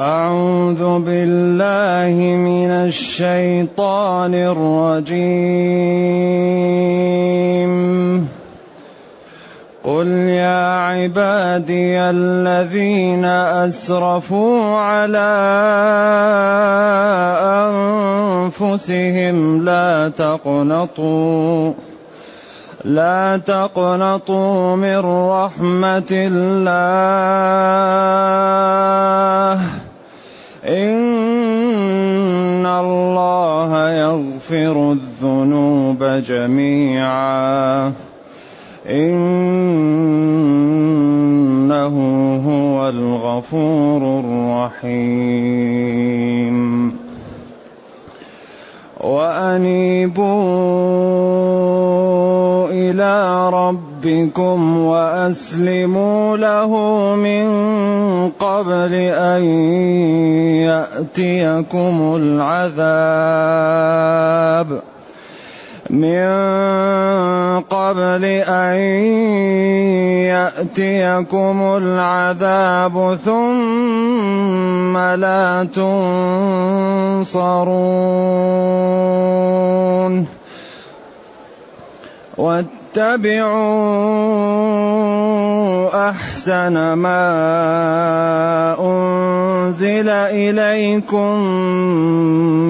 أعوذ بالله من الشيطان الرجيم. قل يا عبادي الذين أسرفوا على أنفسهم لا تقنطوا لا تقنطوا من رحمة الله. إن الله يغفر الذنوب جميعا. إنه هو الغفور الرحيم. وأنيبوا إلى ربكم وأسلموا له من قبل أن يأتيكم العذاب. من قبل أن يأتيكم العذاب ثم لا تنصرون. واتبعوا أحسن ما أنزل إليكم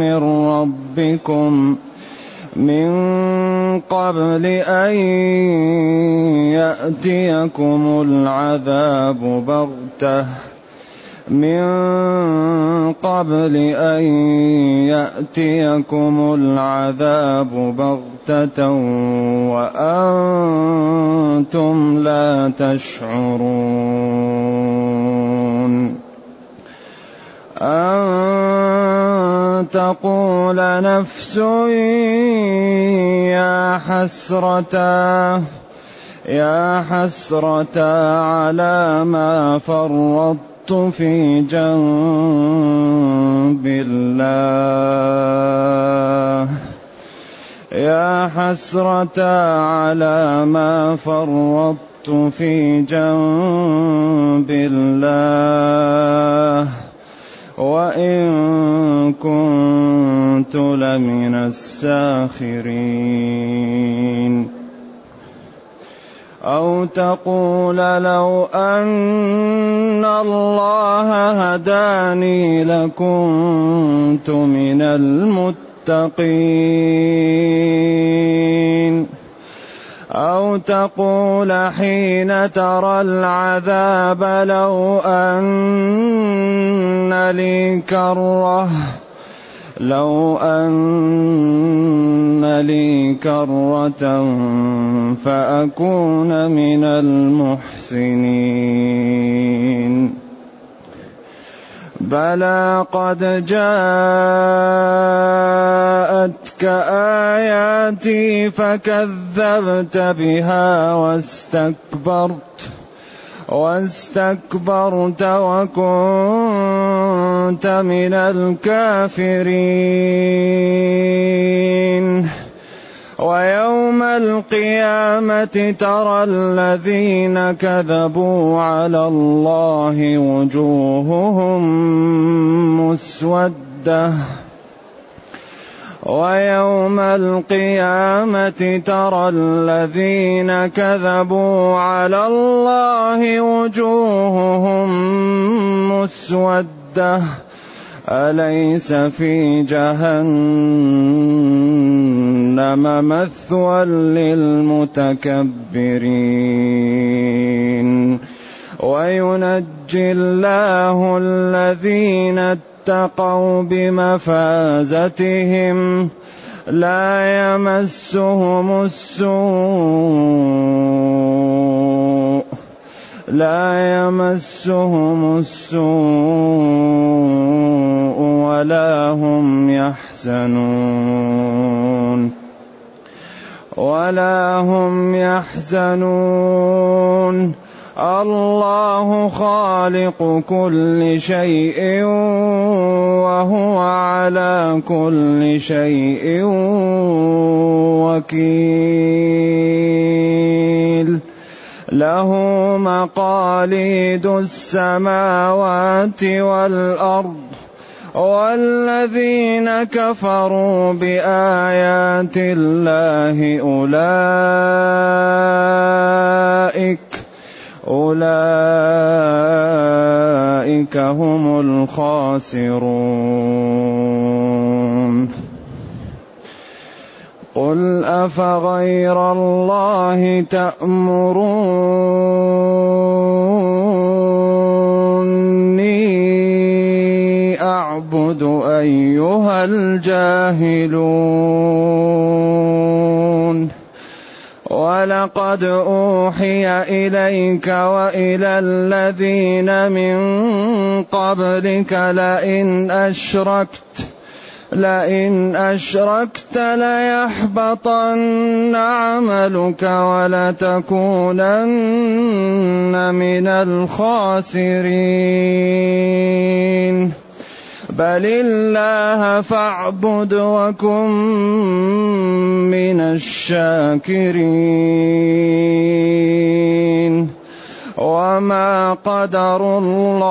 من ربكم. من قبل أن يأتيكم العذاب بغتة. من قبل أن يأتيكم العذاب بغتة وأنتم لا تشعرون. أن تقول نفس يا حسرة يا حسرة على ما فرطت في جنب الله. يا حسرة على ما فرطت في جنب الله. وإن كنت لمن الساخرين أو تقول لو أن الله هداني لكنت من المتقين أو تقول حين ترى العذاب لو أن لي كرة لو أن لي كرة فأكون من المحسنين. بلى قد جاءتك آياتي فكذبت بها واستكبرت واستكبرت وكنت من الكافرين. ويوم القيامة ترى الذين كذبوا على الله وجوههم مسودة. ويوم القيامة ترى الذين كذبوا على الله وجوههم مسودة. أليس في جهنم مثوى للمتكبرين؟ وينجي الله الذين اتقوا بمفازتهم لا يمسهم السوء. لا يمسهم السوء ولا هم يحزنون. ولا هم يحزنون. الله خالق كل شيء وهو على كل شيء وكيل. له مقاليد السماوات والأرض والذين كفروا بآيات الله أولئك أولئك هم الخاسرون. قل افغير الله تامروني اعبد ايها الجاهلون ولقد اوحي اليك والى الذين من قبلك لئن اشركت لئن أشركت ليحبطن عملك ولتكونن من الخاسرين. بل الله فاعبد وكن من الشاكرين. وما قدروا الله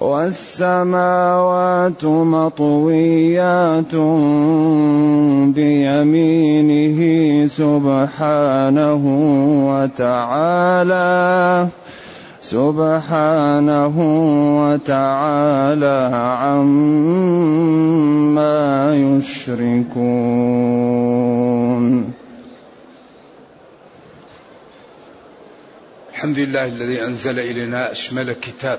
والسماوات مطويات بيمينه سبحانه وتعالى سبحانه وتعالى عما يشركون. الحمد لله الذي أنزل إلينا أشمل كتاب.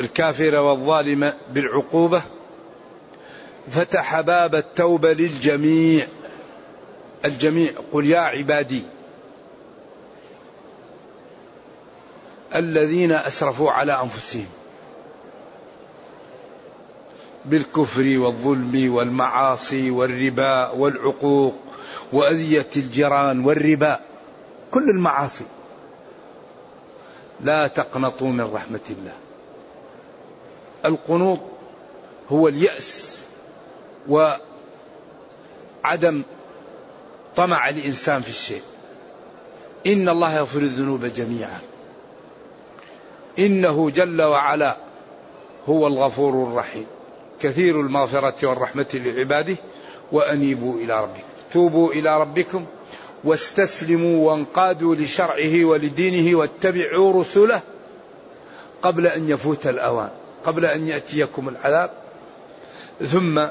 الكافر والظالم بالعقوبة فتح باب التوبة للجميع. الجميع قل يا عبادي الذين أسرفوا على أنفسهم بالكفر والظلم والمعاصي والربا والعقوق وأذية الجيران والربا كل المعاصي. لا تقنطوا من رحمة الله. القنوط هو اليأس وعدم طمع الإنسان في الشيء. إن الله يغفر الذنوب جميعا. إنه جل وعلا هو الغفور الرحيم. كثير المغفرة والرحمة لعباده وأنيبوا إلى ربكم. توبوا إلى ربكم واستسلموا وانقادوا لشرعه ولدينه واتبعوا رسله قبل أن يفوت الأوان. قبل أن يأتيكم العذاب ثم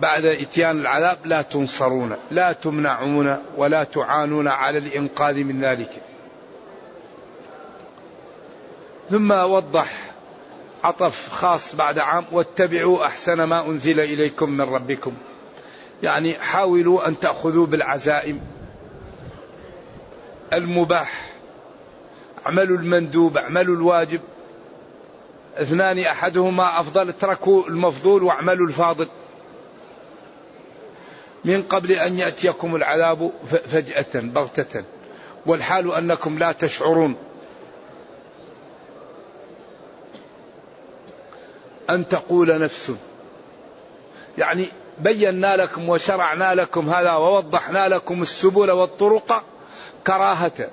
بعد إتيان العذاب لا تنصرون لا تمنعون ولا تعانون على الإنقاذ من ذلك. ثم وضح عطف خاص بعد عام واتبعوا أحسن ما أنزل إليكم من ربكم. يعني حاولوا أن تأخذوا بالعزائم المباح اعملوا المندوب اعملوا الواجب. اثنان أحدهما أفضل اتركوا المفضول واعملوا الفاضل. من قبل أن يأتيكم العذاب فجأة بغتة. والحال أنكم لا تشعرون. أن تقول نفس. يعني بينا لكم وشرعنا لكم هذا ووضحنا لكم السبل والطرق كراهة.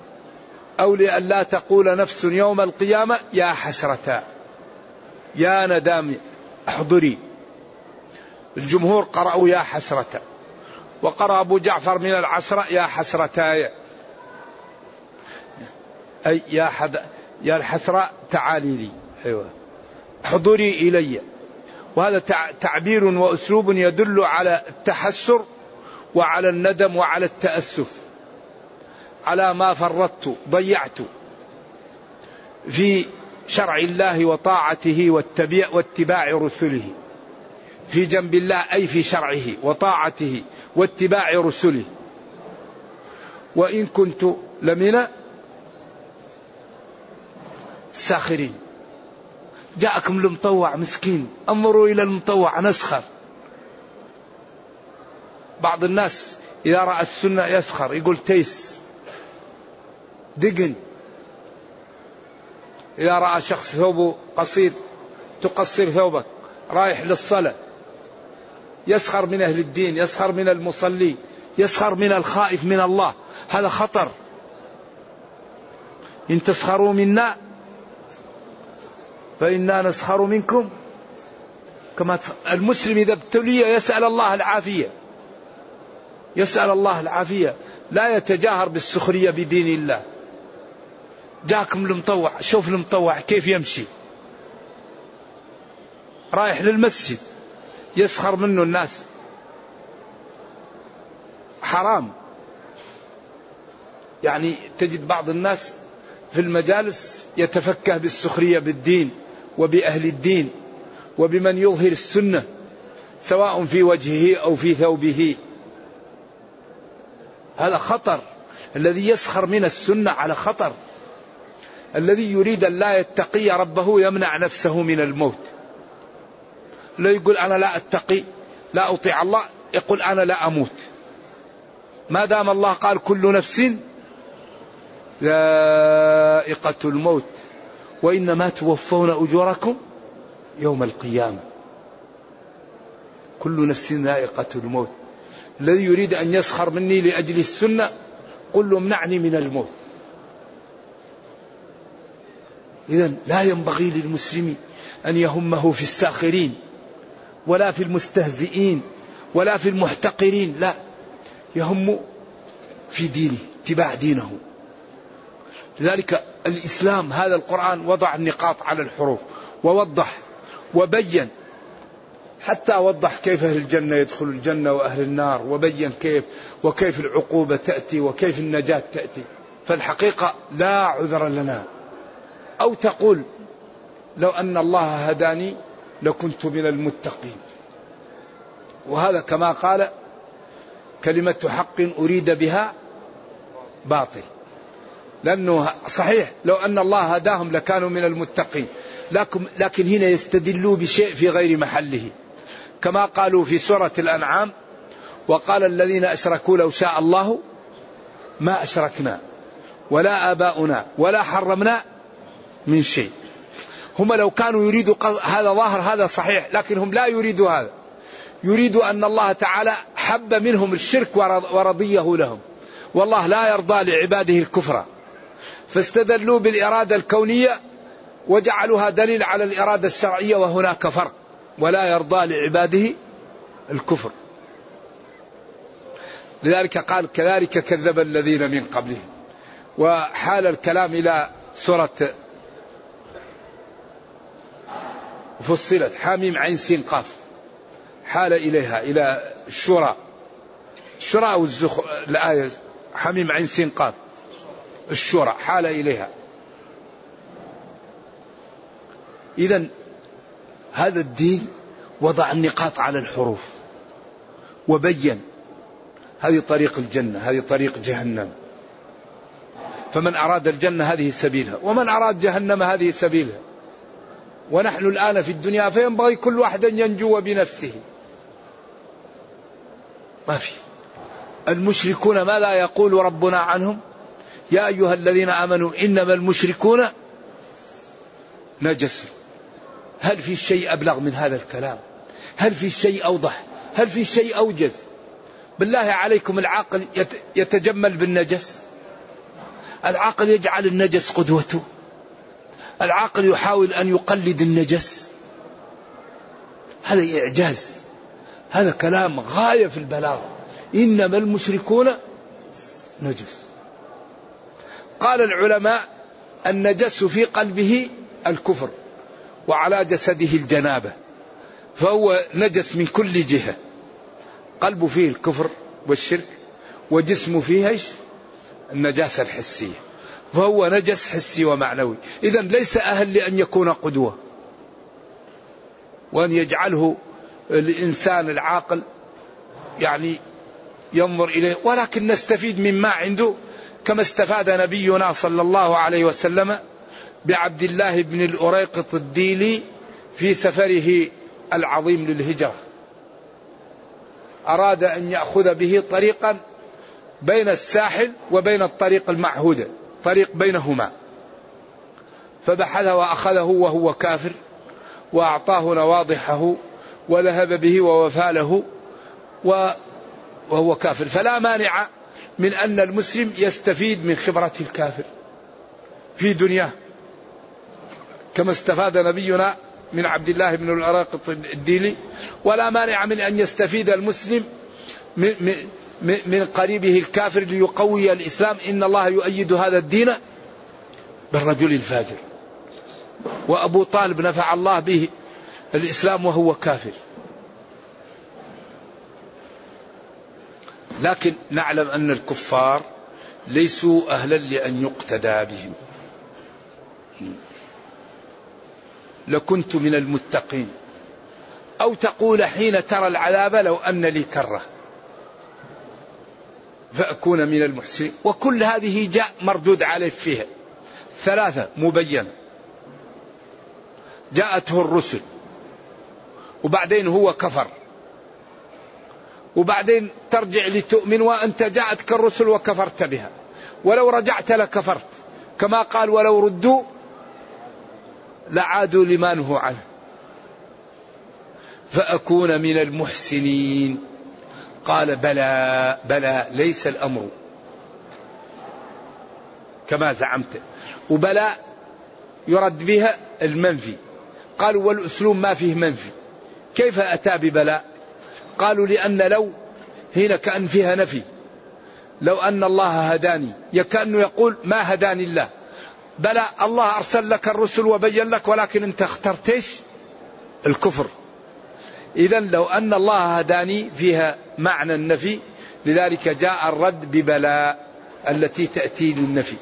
أو لأن لا تقول نفس يوم القيامة يا حسرتا يا ندام احضري. الجمهور قرأوا يا حسرة. وقرأ أبو جعفر من العسرة يا حسرتاي. أي يا حد يا الحسرة تعالي لي. أيوة. حضوري إلي. وهذا تعبير وأسلوب يدل على التحسر وعلى الندم وعلى التأسف. على ما فرطت ضيعت. في شرع الله وطاعته واتباع رسله. في جنب الله أي في شرعه وطاعته واتباع رسله. وإن كنت لمن الساخرين. جاءكم المطوع مسكين انظروا إلى المطوع نسخر. بعض الناس إذا رأى السنة يسخر يقول تيس دقن. إذا رأى شخص ثوبه قصير تقصر ثوبك رايح للصلاة. يسخر من أهل الدين يسخر من المصلي يسخر من الخائف من الله. هذا خطر. إن تسخروا منا فإنا نسخر منكم. كما المسلم إذا ابتلي يسأل الله العافية. يسأل الله العافية. لا يتجاهر بالسخرية بدين الله. جاكم المطوع شوف المطوع كيف يمشي. رايح للمسجد يسخر منه الناس. حرام. يعني تجد بعض الناس في المجالس يتفكه بالسخرية بالدين وبأهل الدين وبمن يظهر السنة سواء في وجهه أو في ثوبه. هذا خطر. الذي يسخر من السنة على خطر. الذي يريد أن لا يتقي ربه يمنع نفسه من الموت. لا يقول أنا لا أتقي لا أطيع الله يقول أنا لا أموت. ما دام الله قال كل نفس ذائقة الموت وإنما توفون أجوركم يوم القيامة. كل نفس ذائقة الموت. الذي يريد أن يسخر مني لأجل السنة قل له امنعني من الموت. إذا لا ينبغي للمسلم أن يهمه في الساخرين ولا في المستهزئين ولا في المحتقرين لا يهم في دينه اتباع دينه. لذلك الإسلام هذا القرآن وضع النقاط على الحروف ووضح وبين حتى وضح كيف أهل الجنة يدخل الجنة وأهل النار وبين كيف وكيف العقوبة تأتي وكيف النجاة تأتي. فالحقيقة لا عذر لنا. أو تقول لو أن الله هداني لكنت من المتقين. وهذا كما قال كلمة حق أريد بها باطل. لأنه صحيح لو أن الله هداهم لكانوا من المتقين. لكن, لكن هنا يستدلوا بشيء في غير محله. كما قالوا في سورة الأنعام وقال الذين أشركوا لو شاء الله ما أشركنا ولا آباؤنا ولا حرمنا من شيء. هم لو كانوا يريدوا هذا ظاهر هذا صحيح لكن هم لا يريدوا هذا. يريدوا أن الله تعالى حب منهم الشرك ورضيه لهم. والله لا يرضى لعباده الكفر. فاستدلوا بالإرادة الكونية وجعلوها دليل على الإرادة الشرعية وهناك فرق. ولا يرضى لعباده الكفر. لذلك قال كذلك كذب الذين من قبلهم. وحال الكلام إلى سورة فصلت حاميم عين سين قاف. حال إليها إلى الشورى. الشورى أو الزخ... الآية حميم عين سين قاف. الشورى حال إليها. إذا هذا الدين وضع النقاط على الحروف. وبين هذه طريق الجنة هذه طريق جهنم. فمن أراد الجنة هذه سبيلها ومن أراد جهنم هذه سبيلها. ونحن الآن في الدنيا فينبغي كل واحد أن ينجو بنفسه. ما في. المشركون ماذا يقول ربنا عنهم؟ يا أيها الذين آمنوا إنما المشركون نجس. هل في شيء أبلغ من هذا الكلام؟ هل في شيء أوضح؟ هل في شيء أوجز؟ بالله عليكم العاقل يتجمل بالنجس. العاقل يجعل النجس قدوته. العاقل يحاول أن يقلد النجس. هذا إعجاز. هذا كلام غاية في البلاغة إنما المشركون نجس. قال العلماء النجس في قلبه الكفر وعلى جسده الجنابة. فهو نجس من كل جهة. قلبه فيه الكفر والشرك وجسمه فيه؟ النجاسة الحسية. فهو نجس حسي ومعنوي. إذا ليس أهل لأن يكون قدوة. وأن يجعله الإنسان العاقل يعني ينظر إليه. ولكن نستفيد مما عنده كما استفاد نبينا صلى الله عليه وسلم بعبد الله بن الأريقط الديلي في سفره العظيم للهجرة. أراد أن يأخذ به طريقا بين الساحل وبين الطريق المعهودة طريق بينهما. فبحث وأخذه وهو كافر وأعطاه نواضحه وذهب به ووفى له وهو كافر. فلا مانع من أن المسلم يستفيد من خبرة الكافر في دنياه. كما استفاد نبينا من عبد الله بن الأراقط الديلي. ولا مانع من أن يستفيد المسلم من, قريبه الكافر ليقوي الإسلام. إن الله يؤيد هذا الدين بالرجل الفاجر. وأبو طالب نفع الله به الإسلام وهو كافر. لكن نعلم أن الكفار ليسوا أهلا لأن يقتدى بهم. لكنت من المتقين. أو تقول حين ترى العذاب لو أن لي كرة. فأكون من المحسنين. وكل هذه جاء مردود عليه فيها. ثلاثة مبينة جاءته الرسل. وبعدين هو كفر. وبعدين ترجع لتؤمن وأنت جاءتك الرسل وكفرت بها. ولو رجعت لكفرت. كما قال ولو ردوا لعادوا لما نهوا عنه. فأكون من المحسنين. قال بلى بلى ليس الأمر. كما زعمت. وبلى يرد بها المنفي. قالوا والأسلوب ما فيه منفي. كيف أتى ببلاء؟ قالوا لأن لو هنا كأن فيها نفي. لو أن الله هداني. يكأنه يقول ما هداني الله. بلى الله أرسل لك الرسل وبين لك ولكن أنت اخترت الكفر. إذا لو أن الله هداني فيها معنى النفي لذلك جاء الرد ببلاء التي تأتي للنفي.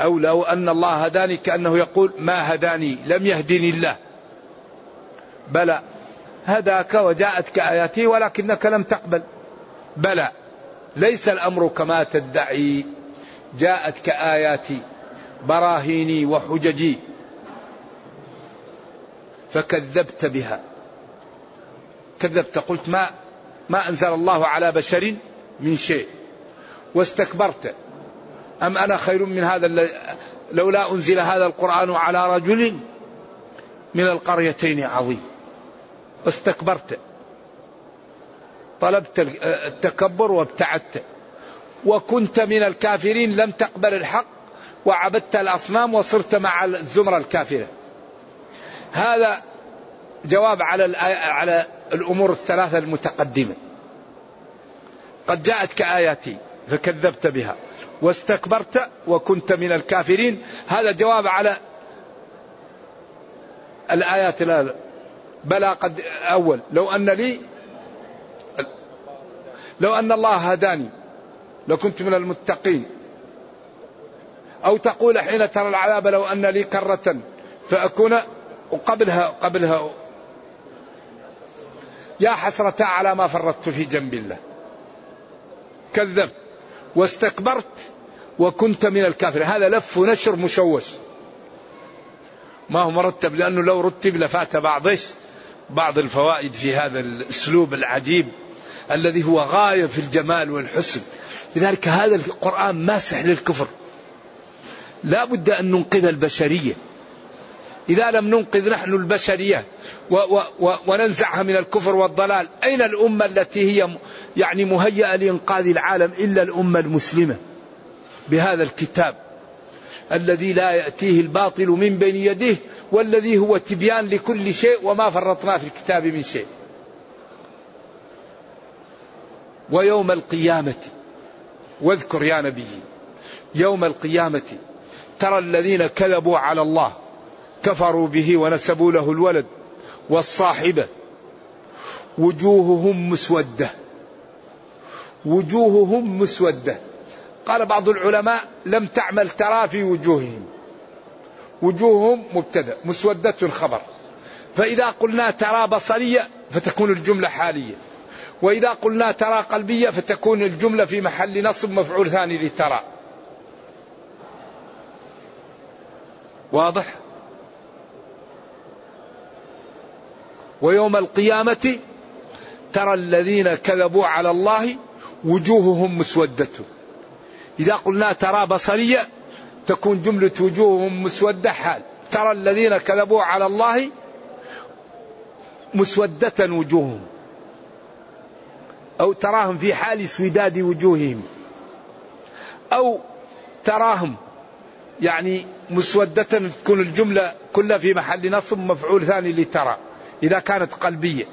أو لو أن الله هداني كأنه يقول ما هداني لم يهدني الله. بلى هداك وجاءتك آياته ولكنك لم تقبل. بلى ليس الأمر كما تدعي. جاءتك آياتي براهيني وحججي فكذبت بها. كذبت قلت ما ما أنزل الله على بشر من شيء واستكبرت. أم أنا خير من هذا لولا أنزل هذا القرآن على رجل من القريتين عظيم. واستكبرت. طلبت التكبر وابتعدت. وكنت من الكافرين لم تقبل الحق وعبدت الأصنام وصرت مع الزمرة الكافرة هذا جواب على على الأمور الثلاثة المتقدمة. قد جاءتك آياتي فكذبت بها واستكبرت وكنت من الكافرين. هذا جواب على الآيات. الآن بلى قد أول. لو أن لي لو أن الله هداني لكنت من المتقين. أو تقول حين ترى العذاب لو أن لي كرة فأكون وقبلها قبلها يا حسرة على ما فرطت في جنب الله. كذبت واستكبرت وكنت من الكافرين. هذا لف ونشر مشوش. ما هو مرتب؟ لأنه لو رتب لفات بعض بعض الفوائد في هذا الأسلوب العجيب الذي هو غاية في الجمال والحسن. لذلك هذا القرآن ماسح للكفر. لا بد أن ننقذ البشرية. إذا لم ننقذ نحن البشرية و و و وننزعها من الكفر والضلال أين الأمة التي هي يعني مهيئة لإنقاذ العالم إلا الأمة المسلمة؟ بهذا الكتاب الذي لا يأتيه الباطل من بين يديه والذي هو تبيان لكل شيء وما فرطنا في الكتاب من شيء. ويوم القيامة واذكر يا نبي يوم القيامة ترى الذين كذبوا على الله كفروا به ونسبوا له الولد والصاحبة. وجوههم مسودة. وجوههم مسودة. قال بعض العلماء لم تعمل ترى في وجوههم. وجوههم مبتدأ مسودة خبر. فإذا قلنا ترى بصرية فتكون الجملة حالية. وإذا قلنا ترى قلبية فتكون الجملة في محل نصب مفعول ثاني لترى. واضح؟ ويوم القيامة ترى الذين كذبوا على الله وجوههم مسودة. إذا قلنا ترى بصرية تكون جملة وجوههم مسودة حال. ترى الذين كذبوا على الله مسودة وجوههم. أو تراهم في حال سوداد وجوههم. أو تراهم يعني مسودة تكون الجملة كلها في محل نصب مفعول ثاني لترى. إذا كانت قلبية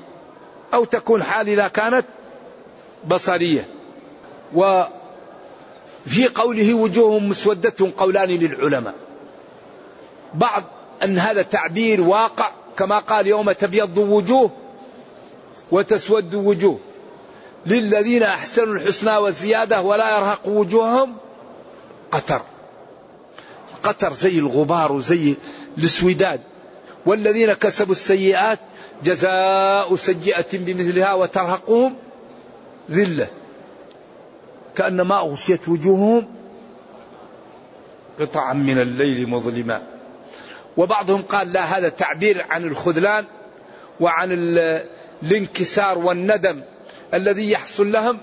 أو تكون حال إذا كانت بصرية. وفي قوله وجوههم مسودة قولان للعلماء. بعض أن هذا تعبير واقع كما قال يوم تبيض وجوه وتسود وجوه. للذين أحسنوا الحسنى والزيادة ولا يرهق وجوههم قتر. قتر زي الغبار وزي السويداد. والذين كسبوا السيئات جزاء سيئة بمثلها وترهقهم ذلة. كأنما أغشيت وجوههم قطعا من الليل مظلما. وبعضهم قال لا هذا تعبير عن الخذلان وعن الانكسار والندم الذي يحصل لهم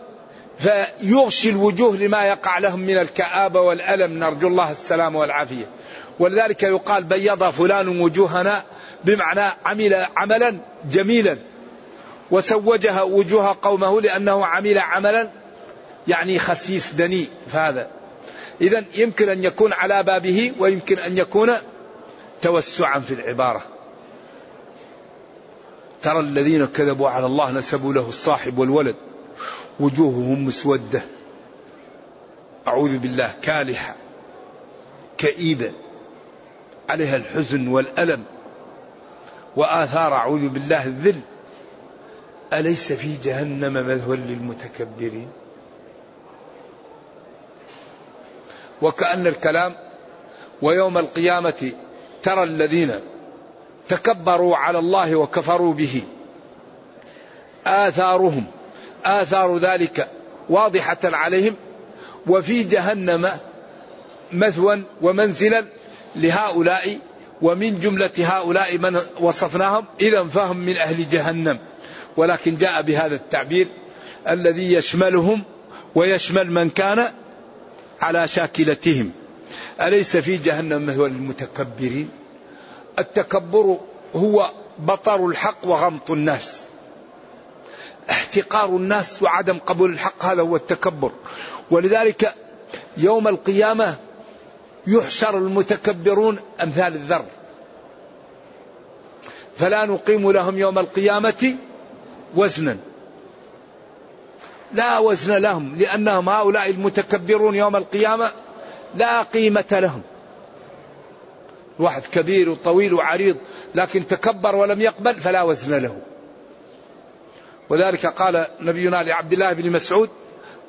فيغشي الوجوه لما يقع لهم من الكآبة والألم. نرجو الله السلام والعافية. ولذلك يقال بيض فلان وجوهنا بمعنى عمل عملا جميلا وسوجها وجوه قومه لأنه عمل عملا يعني خسيس دني فهذا. إذا يمكن أن يكون على بابه ويمكن أن يكون توسعا في العبارة. ترى الذين كذبوا على الله نسبوا له الصاحب والولد وجوههم مسودة. أعوذ بالله كالحة كئيبة. عليها الحزن والألم وآثار أعوذ بالله الذل. أليس في جهنم مثوى للمتكبرين؟ وكأن الكلام ويوم القيامة ترى الذين تكبروا على الله وكفروا به. آثارهم آثار ذلك واضحة عليهم. وفي جهنم مثوى ومنزلا لهؤلاء ومن جملة هؤلاء من وصفناهم إذا فهم من أهل جهنم. ولكن جاء بهذا التعبير الذي يشملهم ويشمل من كان على شاكلتهم. أليس في جهنم مثوى للمتكبرين؟ التكبر هو بطر الحق وغمط الناس. احتقار الناس وعدم قبول الحق هذا هو التكبر. ولذلك يوم القيامة يحشر المتكبرون أمثال الذر. فلا نقيم لهم يوم القيامة وزنا. لا وزن لهم لأنهم هؤلاء المتكبرون يوم القيامة لا قيمة لهم. واحد كبير وطويل وعريض لكن تكبر ولم يقبل فلا وزن له. وذلك قال نبينا لعبد الله بن مسعود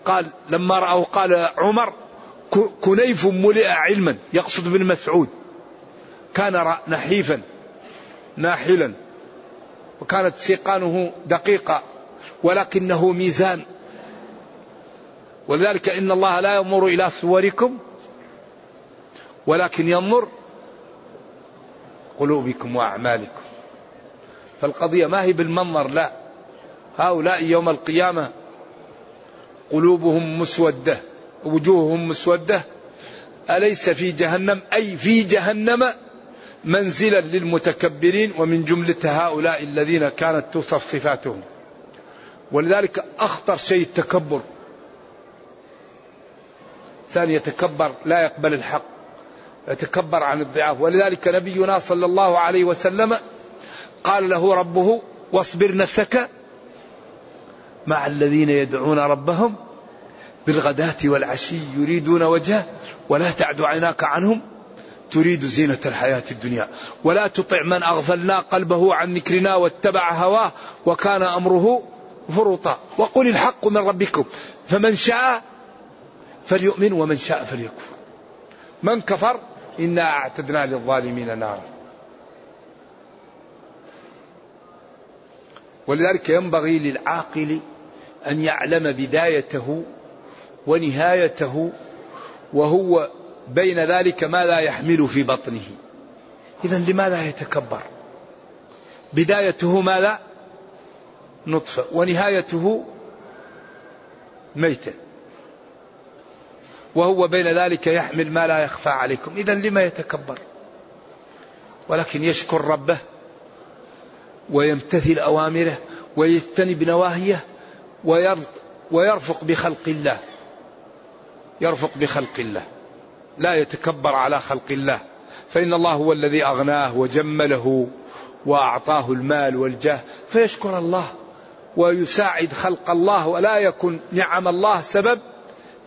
قال لما رأه قال عمر كنيف ملئ علما يقصد بن مسعود. كان نحيفا ناحلا. وكانت سيقانه دقيقة ولكنه ميزان. ولذلك إن الله لا ينظر إلى صوركم ولكن ينظر قلوبكم وأعمالكم. فالقضية ما هي بالمنظر لا. هؤلاء يوم القيامة قلوبهم مسودة. وجوههم مسودة. أليس في جهنم؟ أي في جهنم منزلا للمتكبرين ومن جملة هؤلاء الذين كانت توصف صفاتهم. ولذلك أخطر شيء التكبر. ثاني يتكبر لا يقبل الحق. يتكبر عن الضعاف. ولذلك نبينا صلى الله عليه وسلم قال له ربه واصبر نفسك مع الذين يدعون ربهم بالغداة والعشي يريدون وجهه ولا تعد عيناك عنهم تريد زينة الحياة الدنيا. ولا تطع من أغفلنا قلبه عن ذكرنا واتبع هواه وكان أمره فرطا وقل الحق من ربكم فمن شاء فليؤمن ومن شاء فليكفر. من كفر إنا أعتدنا للظالمين نارا. ولذلك ينبغي للعاقل أن يعلم بدايته ونهايته وهو بين ذلك ما لا يحمل في بطنه. إذا لماذا يتكبر؟ بدايته ماذا نطفة ونهايته ميتة. وهو بين ذلك يحمل ما لا يخفى عليكم. إذا لما يتكبر؟ ولكن يشكر ربه ويمتثل أوامره ويجتنب نواهيه ويرفق بخلق الله. يرفق بخلق الله لا يتكبر على خلق الله فإن الله هو الذي أغناه وجمله وأعطاه المال والجاه فيشكر الله ويساعد خلق الله ولا يكن نعم الله سبب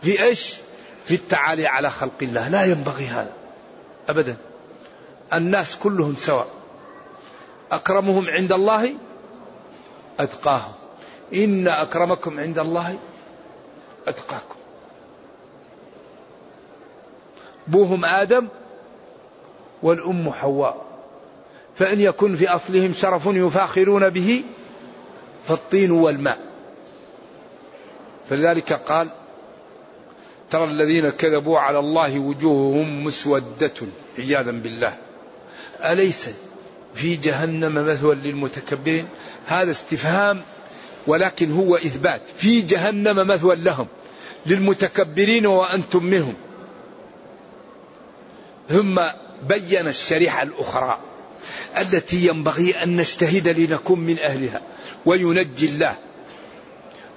في إيش؟ في التعالي على خلق الله، لا ينبغي هذا ابدا. الناس كلهم سواء. أكرمهم عند الله أتقاهم. إن أكرمكم عند الله أتقاكم. بوهم آدم والأم حواء. فإن يكن في أصلهم شرف يفاخرون به فالطين والماء. فلذلك قال ترى الذين كذبوا على الله وجوههم مسودة عياذا بالله. أليس في جهنم مثوى للمتكبرين؟ هذا استفهام ولكن هو إثبات. في جهنم مثوى لهم للمتكبرين وأنتم منهم. ثم بين الشريحة الأخرى التي ينبغي أن نجتهد لنكون من أهلها وينجي الله.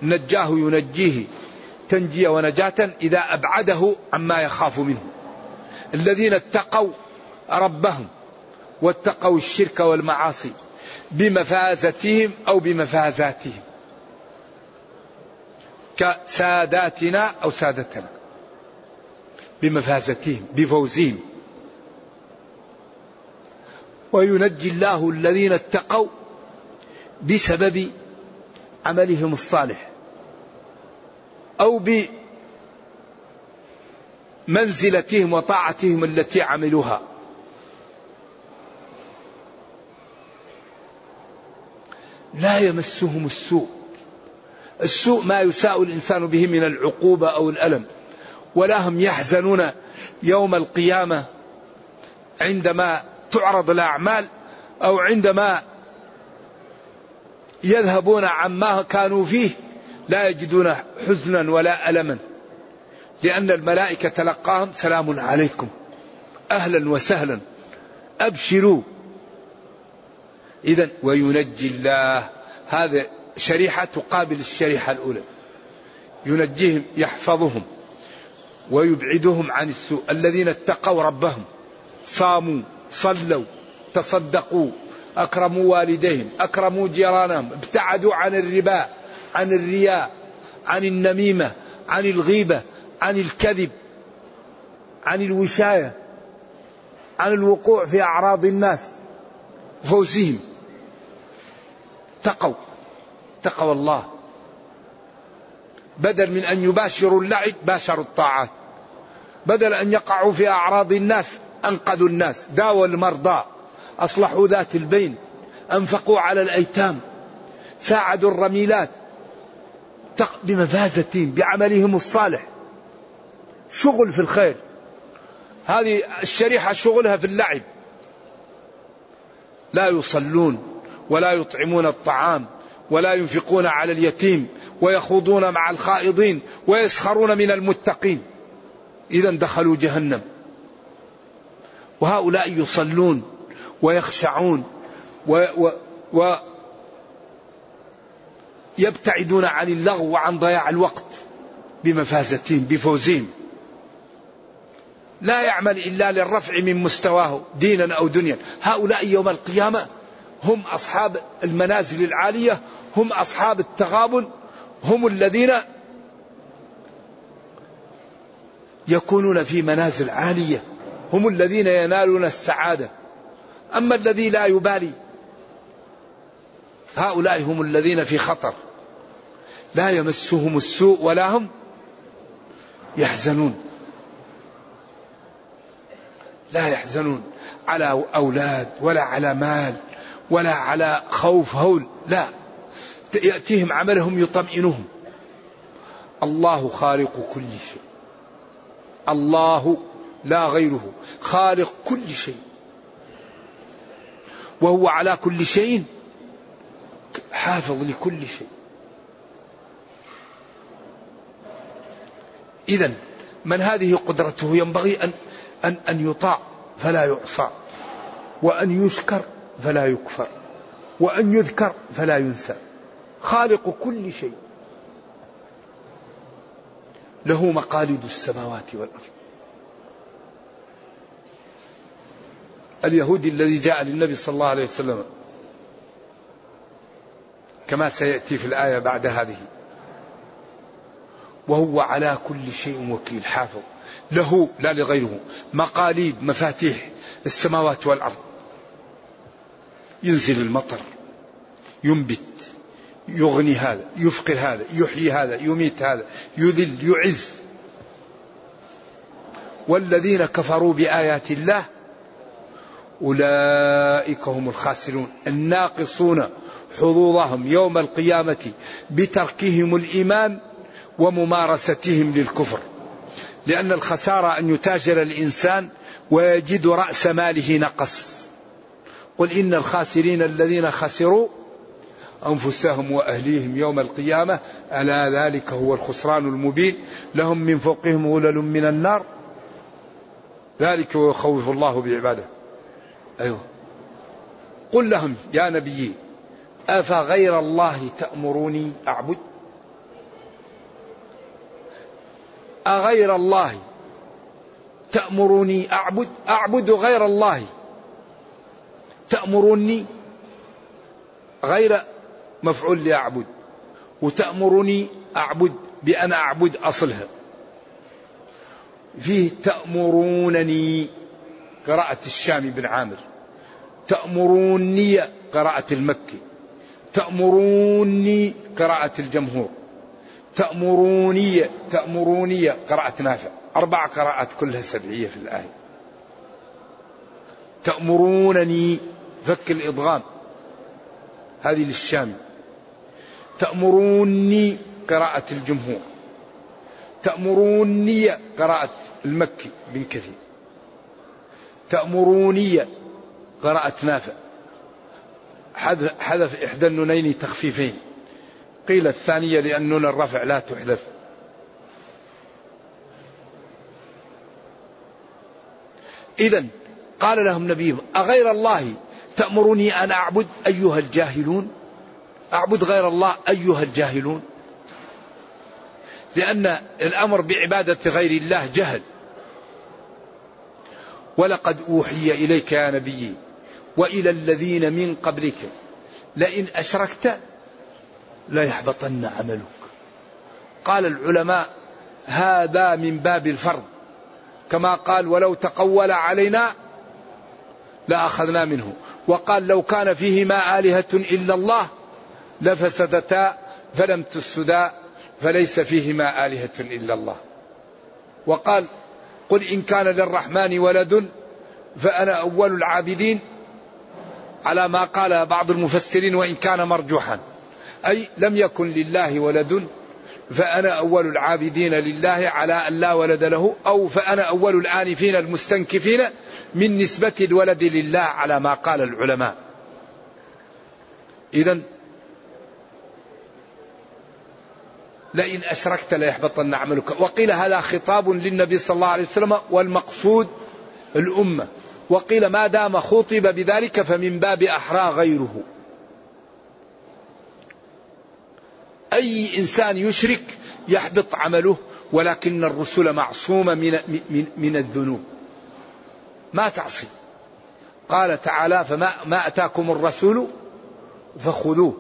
نجاه ينجيه تنجية ونجاة إذا أبعده عما يخاف منه. الذين اتقوا ربهم واتقوا الشرك والمعاصي بمفازتهم أو بمفازاتهم. كساداتنا أو سادتنا. بمفازتهم بفوزهم. وينجي الله الذين اتقوا بسبب عملهم الصالح أو بمنزلتهم وطاعتهم التي عملوها. لا يمسهم السوء. السوء ما يساء الإنسان به من العقوبة أو الألم. ولا هم يحزنون يوم القيامة عندما تعرض الاعمال أو عندما يذهبون عما كانوا فيه لا يجدون حزنا ولا ألما. لأن الملائكة تلقاهم سلام عليكم. أهلا وسهلا. أبشروا. اذا وينجي الله. هذا شريحة تقابل الشريحة الأولى. ينجيهم يحفظهم. ويبعدهم عن السوء. الذين اتقوا ربهم. صاموا. صلوا تصدقوا أكرموا والديهم أكرموا جيرانهم ابتعدوا عن الربا عن الرياء عن النميمة عن الغيبة عن الكذب عن الوشاية عن الوقوع في أعراض الناس فوزهم. تقوا تقوا الله. بدل من أن يباشروا اللعب باشروا الطاعات. بدل أن يقعوا في أعراض الناس أنقذوا الناس داووا المرضى أصلحوا ذات البين أنفقوا على الأيتام ساعدوا الرميلات بمفازتهم بعملهم الصالح. شغل في الخير. هذه الشريحة شغلها في اللعب. لا يصلون ولا يطعمون الطعام ولا ينفقون على اليتيم ويخوضون مع الخائضين ويسخرون من المتقين. إذا دخلوا جهنم. وهؤلاء يصلون ويخشعون و, و, و يبتعدون عن اللغو وعن ضياع الوقت بمفازتهم بفوزهم. لا يعمل إلا للرفع من مستواه دينا أو دنيا. هؤلاء يوم القيامة هم أصحاب المنازل العالية هم أصحاب التغابن هم الذين يكونون في منازل عالية. هم الذين ينالون السعادة. أما الذي لا يبالي هؤلاء هم الذين في خطر. لا يمسهم السوء ولا هم يحزنون. لا يحزنون على أولاد ولا على مال ولا على خوف هول لا. يأتيهم عملهم يطمئنهم. الله خالق كل شيء. الله لا غيره. خالق كل شيء. وهو على كل شيء حافظ لكل شيء. إذا من هذه قدرته ينبغي أن أن أن يطاع فلا يعصى. وأن يشكر فلا يكفر. وأن يذكر فلا ينسى. خالق كل شيء. له مقاليد السماوات والأرض. اليهودي الذي جاء للنبي صلى الله عليه وسلم كما سيأتي في الآية بعد هذه. وهو على كل شيء وكيل حافظ. له لا لغيره مقاليد مفاتيح السماوات والأرض. ينزل المطر ينبت يغني هذا يفقر هذا يحيي هذا يميت هذا يذل يعز. والذين كفروا بآيات الله أولئك هم الخاسرون. الناقصون حظوظهم يوم القيامة بتركهم الإيمان وممارستهم للكفر. لأن الخسارة أن يتاجر الإنسان ويجد رأس ماله نقص. قل إن الخاسرين الذين خسروا أنفسهم وأهليهم يوم القيامة ألا ذلك هو الخسران المبين. لهم من فوقهم غلل من النار. ذلك ويخوف الله بعباده. أيوه. قل لهم يا نبي أفغير الله تأمروني أعبد؟ أغير الله تأمروني أعبد؟ أعبد غير الله. تأمروني غير مفعول لأعبد وتأمرني أعبد بأن أعبد أصلها. فيه تأمرونني. قراءة الشامي بن عامر. تأمروني قراءة المكي. تأمروني قراءة الجمهور. تأمروني تأمروني قراءة نافع. أربع قراءات كلها سبعية في الآية. تأمرونني فك الإضغام. هذه للشام. تأمروني قراءة الجمهور. تأمروني قراءة المكي بن كثير. تأمروني. قراءة نافع. حذف إحدى النونين تخفيفين. قيل الثانية لأن نون الرفع لا تحذف. إذا قال لهم نبيهم أغير الله تأمرني أن أعبد أيها الجاهلون؟ أعبد غير الله أيها الجاهلون؟ لأن الأمر بعبادة غير الله جهل. ولقد أوحي إليك يا نبي وإلى الذين من قبلك لئن أشركت ليحبطن عملك. قال العلماء هذا من باب الفرض كما قال ولو تقول علينا لأخذنا منه. وقال لو كان فيهما آلهة إلا الله لفسدتا فلم تفسدا فليس فيهما آلهة إلا الله. وقال قل إن كان للرحمن ولد فأنا أول العابدين على ما قال بعض المفسرين وإن كان مرجوحا. أي لم يكن لله ولد فأنا أول العابدين لله على أن لا ولد له أو فأنا أول الآنفين المستنكفين من نسبة الولد لله على ما قال العلماء. إذا لئن أشركت ليحبطن عملك. وقيل هذا خطاب للنبي صلى الله عليه وسلم والمقصود الأمة. وقيل ما دام خطب بذلك فمن باب أحرى غيره. أي إنسان يشرك يحبط عمله ولكن الرسل معصومة من, من, من الذنوب. ما تعصي. قال تعالى فما ما أتاكم الرسول فخذوه.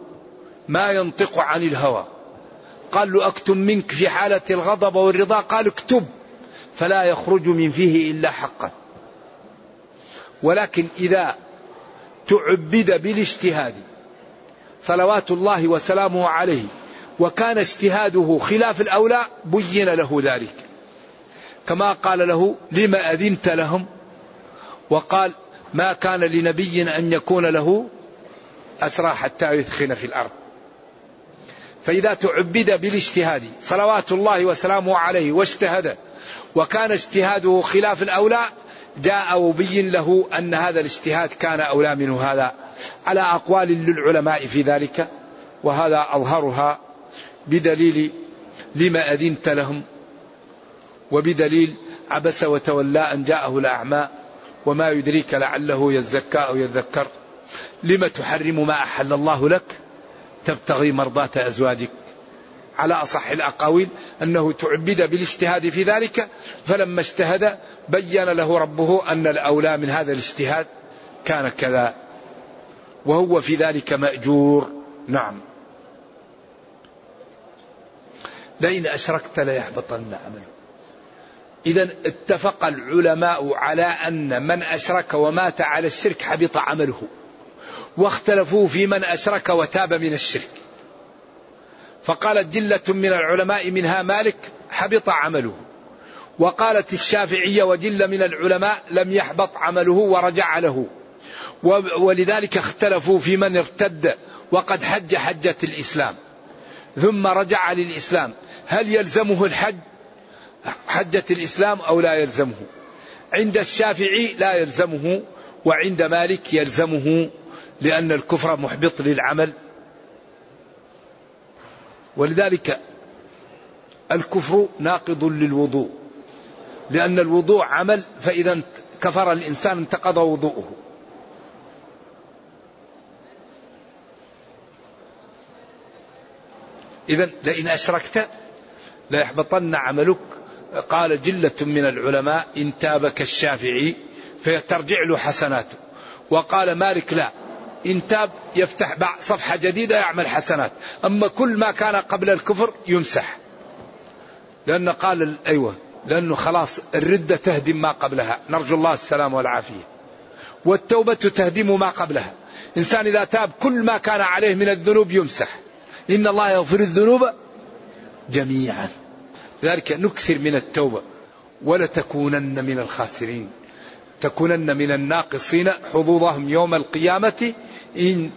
ما ينطق عن الهوى. قال له أكتم منك في حالة الغضب والرضا. قال اكتب فلا يخرج من فيه إلا حقا. ولكن إذا تعبد بالاجتهاد صلوات الله وسلامه عليه وكان اجتهاده خلاف الأولى بين له ذلك. كما قال له لما أذنت لهم؟ وقال ما كان لنبي أن يكون له أسرى حتى يثخن في الأرض. فإذا تعبد بالاجتهاد صلوات الله وسلامه عليه واجتهد وكان اجتهاده خلاف الأولى جاء وبين له أن هذا الاجتهاد كان أولى منه هذا. على أقوال للعلماء في ذلك وهذا أظهرها بدليل لما أذنت لهم وبدليل عبس وتولى أن جاءه الأعمى وما يدريك لعله يزكى أو يذكر. لم تحرم ما أحل الله لك؟ تبتغي مرضاة أزواجك. على أصح الأقاويل أنه تعبد بالاجتهاد في ذلك فلما اجتهد بين له ربه أن الأولى من هذا الاجتهاد كان كذا. وهو في ذلك مأجور. نعم. لئن أشركت ليحبطن عمله إذا اتفق العلماء على أن من أشرك ومات على الشرك حبط عمله. واختلفوا في من أشرك وتاب من الشرك. فقالت جلة من العلماء منها مالك حبط عمله. وقالت الشافعية وجلة من العلماء لم يحبط عمله ورجع له. ولذلك اختلفوا في من ارتد وقد حج حجة الإسلام. ثم رجع للإسلام. هل يلزمه الحج؟ حجة الإسلام أو لا يلزمه؟ عند الشافعي لا يلزمه وعند مالك يلزمه. لأن الكفر محبط للعمل. ولذلك الكفر ناقض للوضوء. لأن الوضوء عمل فإذا كفر الإنسان انتقض وضوءه. إذا لئن أشركت ليحبطن عملك. قال جلة من العلماء إن تابك الشافعي فترجع له حسناته. وقال مالك لا. إن تاب يفتح صفحة جديدة يعمل حسنات. أما كل ما كان قبل الكفر يمسح. لأنه قال أيوة. لأنه خلاص الردة تهدم ما قبلها. نرجو الله السلام والعافية. والتوبة تهدم ما قبلها. إنسان إذا تاب كل ما كان عليه من الذنوب يمسح. إن الله يغفر الذنوب جميعا. لذلك نكثر من التوبة ولتكونن من الخاسرين. تكونن من الناقصين حظوظهم يوم القيامة إن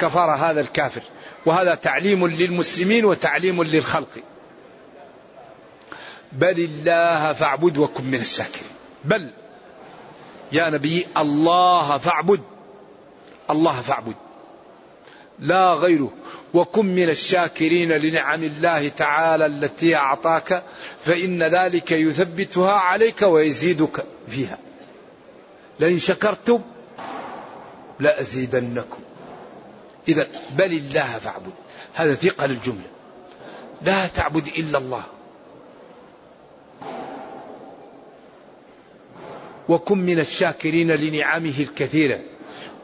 كفر هذا الكافر. وهذا تعليم للمسلمين وتعليم للخلق. بل الله فاعبد وكن من الشاكرين. بل يا نبي الله فاعبد. الله فاعبد. لا غيره وكن من الشاكرين لنعم الله تعالى التي أعطاك فإن ذلك يثبتها عليك ويزيدك فيها. لئن شكرتم لأزيدنكم. إذا بل الله فاعبد. هذا ثقل الجمله لا تعبد إلا الله. وكن من الشاكرين لنعمه الكثيرة.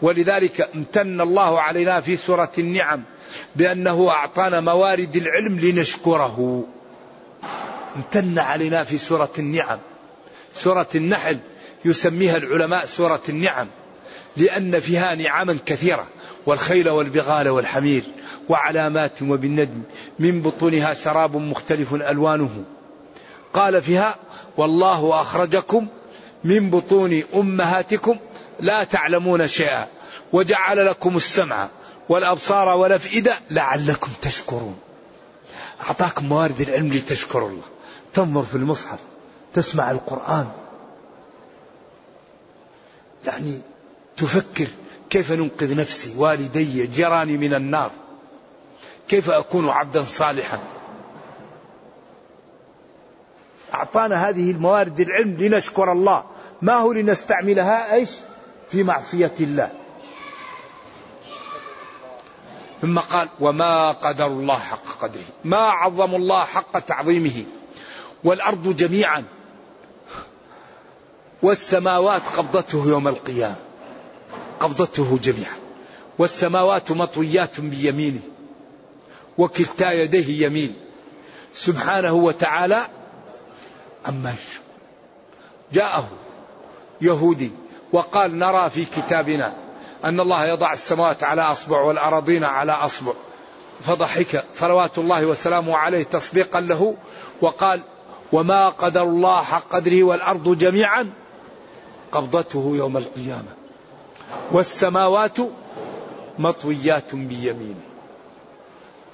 ولذلك امتن الله علينا في سورة النعم بأنه أعطانا موارد العلم لنشكره. امتن علينا في سورة النعم. سورة النحل. يسميها العلماء سورة النعم لأن فيها نعما كثيرة والخيل والبغال والحمير وعلامات وبالنجم من بطونها شراب مختلف ألوانه. قال فيها والله أخرجكم من بطون أمهاتكم لا تعلمون شيئا وجعل لكم السمع والأبصار والأفئدة لعلكم تشكرون. أعطاكم موارد العلم لتشكروا الله. تنظر في المصحف تسمع القرآن. يعني تفكر كيف ننقذ نفسي والدي جيراني من النار. كيف أكون عبدا صالحا؟ أعطانا هذه الموارد العلم لنشكر الله. ما هو لنستعملها؟ إيش؟ في معصية الله. ثم قال وما قدر الله حق قدره. ما عظم الله حق تعظيمه. والأرض جميعا والسماوات قبضته يوم القيامة. قبضته جميعا. والسماوات مطويات بيمينه. وكلتا يديه يمين. سبحانه وتعالى عما جاءه يهودي وقال نرى في كتابنا أن الله يضع السماوات على أصبع والأراضين على أصبع. فضحك صلوات الله وسلامه عليه تصديقا له وقال وما قدر الله حق قدره والأرض جميعا قبضته يوم القيامة. والسماوات مطويات بيمينه.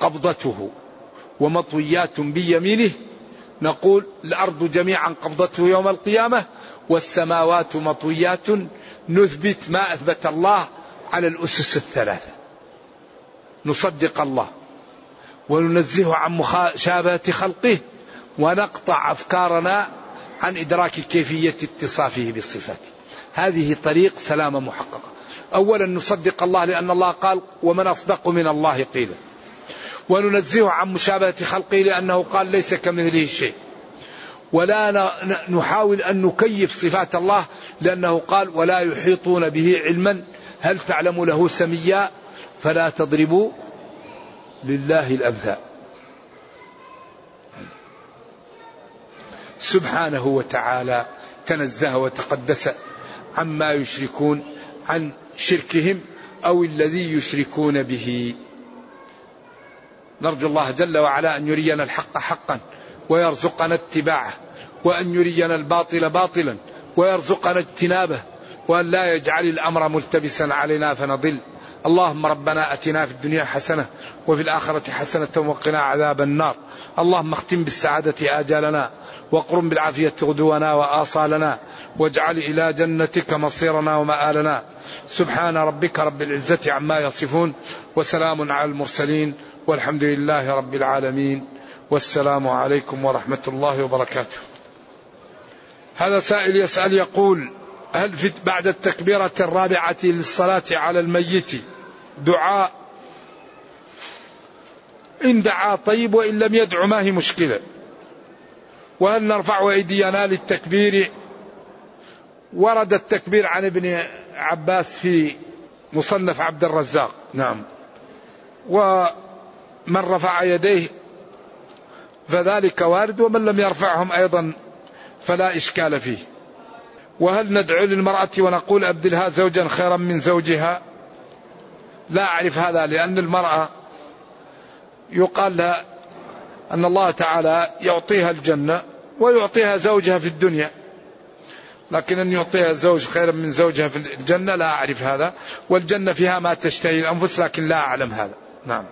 قبضته ومطويات بيمينه. نقول الأرض جميعا قبضته يوم القيامة والسماوات مطويات. نثبت ما أثبت الله على الأسس الثلاثة. نصدق الله وننزه عن مشابهة خلقه ونقطع أفكارنا عن إدراك كيفية اتصافه بالصفات هذه طريق سلامة محققة أولا نصدق الله لأن الله قال ومن أصدق من الله قيلا وننزه عن مشابهة خلقه لأنه قال ليس كمثله شيء ولا نحاول أن نكيف صفات الله لأنه قال ولا يحيطون به علما هل تعلم له سميا فلا تضربوا لله الأمثال سبحانه وتعالى تنزه وتقدس عما يشركون عن شركهم أو الذي يشركون به. نرجو الله جل وعلا أن يرينا الحق حقا ويرزقنا اتباعه وأن يرينا الباطل باطلا ويرزقنا اجتنابه وأن لا يجعل الأمر ملتبسا علينا فنضل. اللهم ربنا أتنا في الدنيا حسنة وفي الآخرة حسنة وقنا عذاب النار. اللهم اختم بالسعادة آجالنا واقرم بالعافية غدونا وآصالنا واجعل إلى جنتك مصيرنا ومآلنا. سبحان ربك رب العزة عما يصفون وسلام على المرسلين والحمد لله رب العالمين. والسلام عليكم ورحمة الله وبركاته. هذا سائل يسأل يقول هل في بعد التكبيرة الرابعة للصلاة على الميت دعاء؟ إن دعا طيب وإن لم يدع ما هي مشكلة. وهل نرفع أيدينا للتكبير؟ ورد التكبير عن ابن عباس في مصنف عبد الرزاق. نعم. ومن رفع يديه فذلك وارد ومن لم يرفعهم أيضا فلا إشكال فيه. وهل ندعو للمرأة ونقول أبدلها زوجا خيرا من زوجها؟ لا أعرف هذا لأن المرأة يقال لها أن الله تعالى يعطيها الجنة ويعطيها زوجها في الدنيا. لكن أن يعطيها زوج خيرا من زوجها في الجنة لا أعرف هذا والجنة فيها ما تشتهي الأنفس لكن لا أعلم هذا. نعم.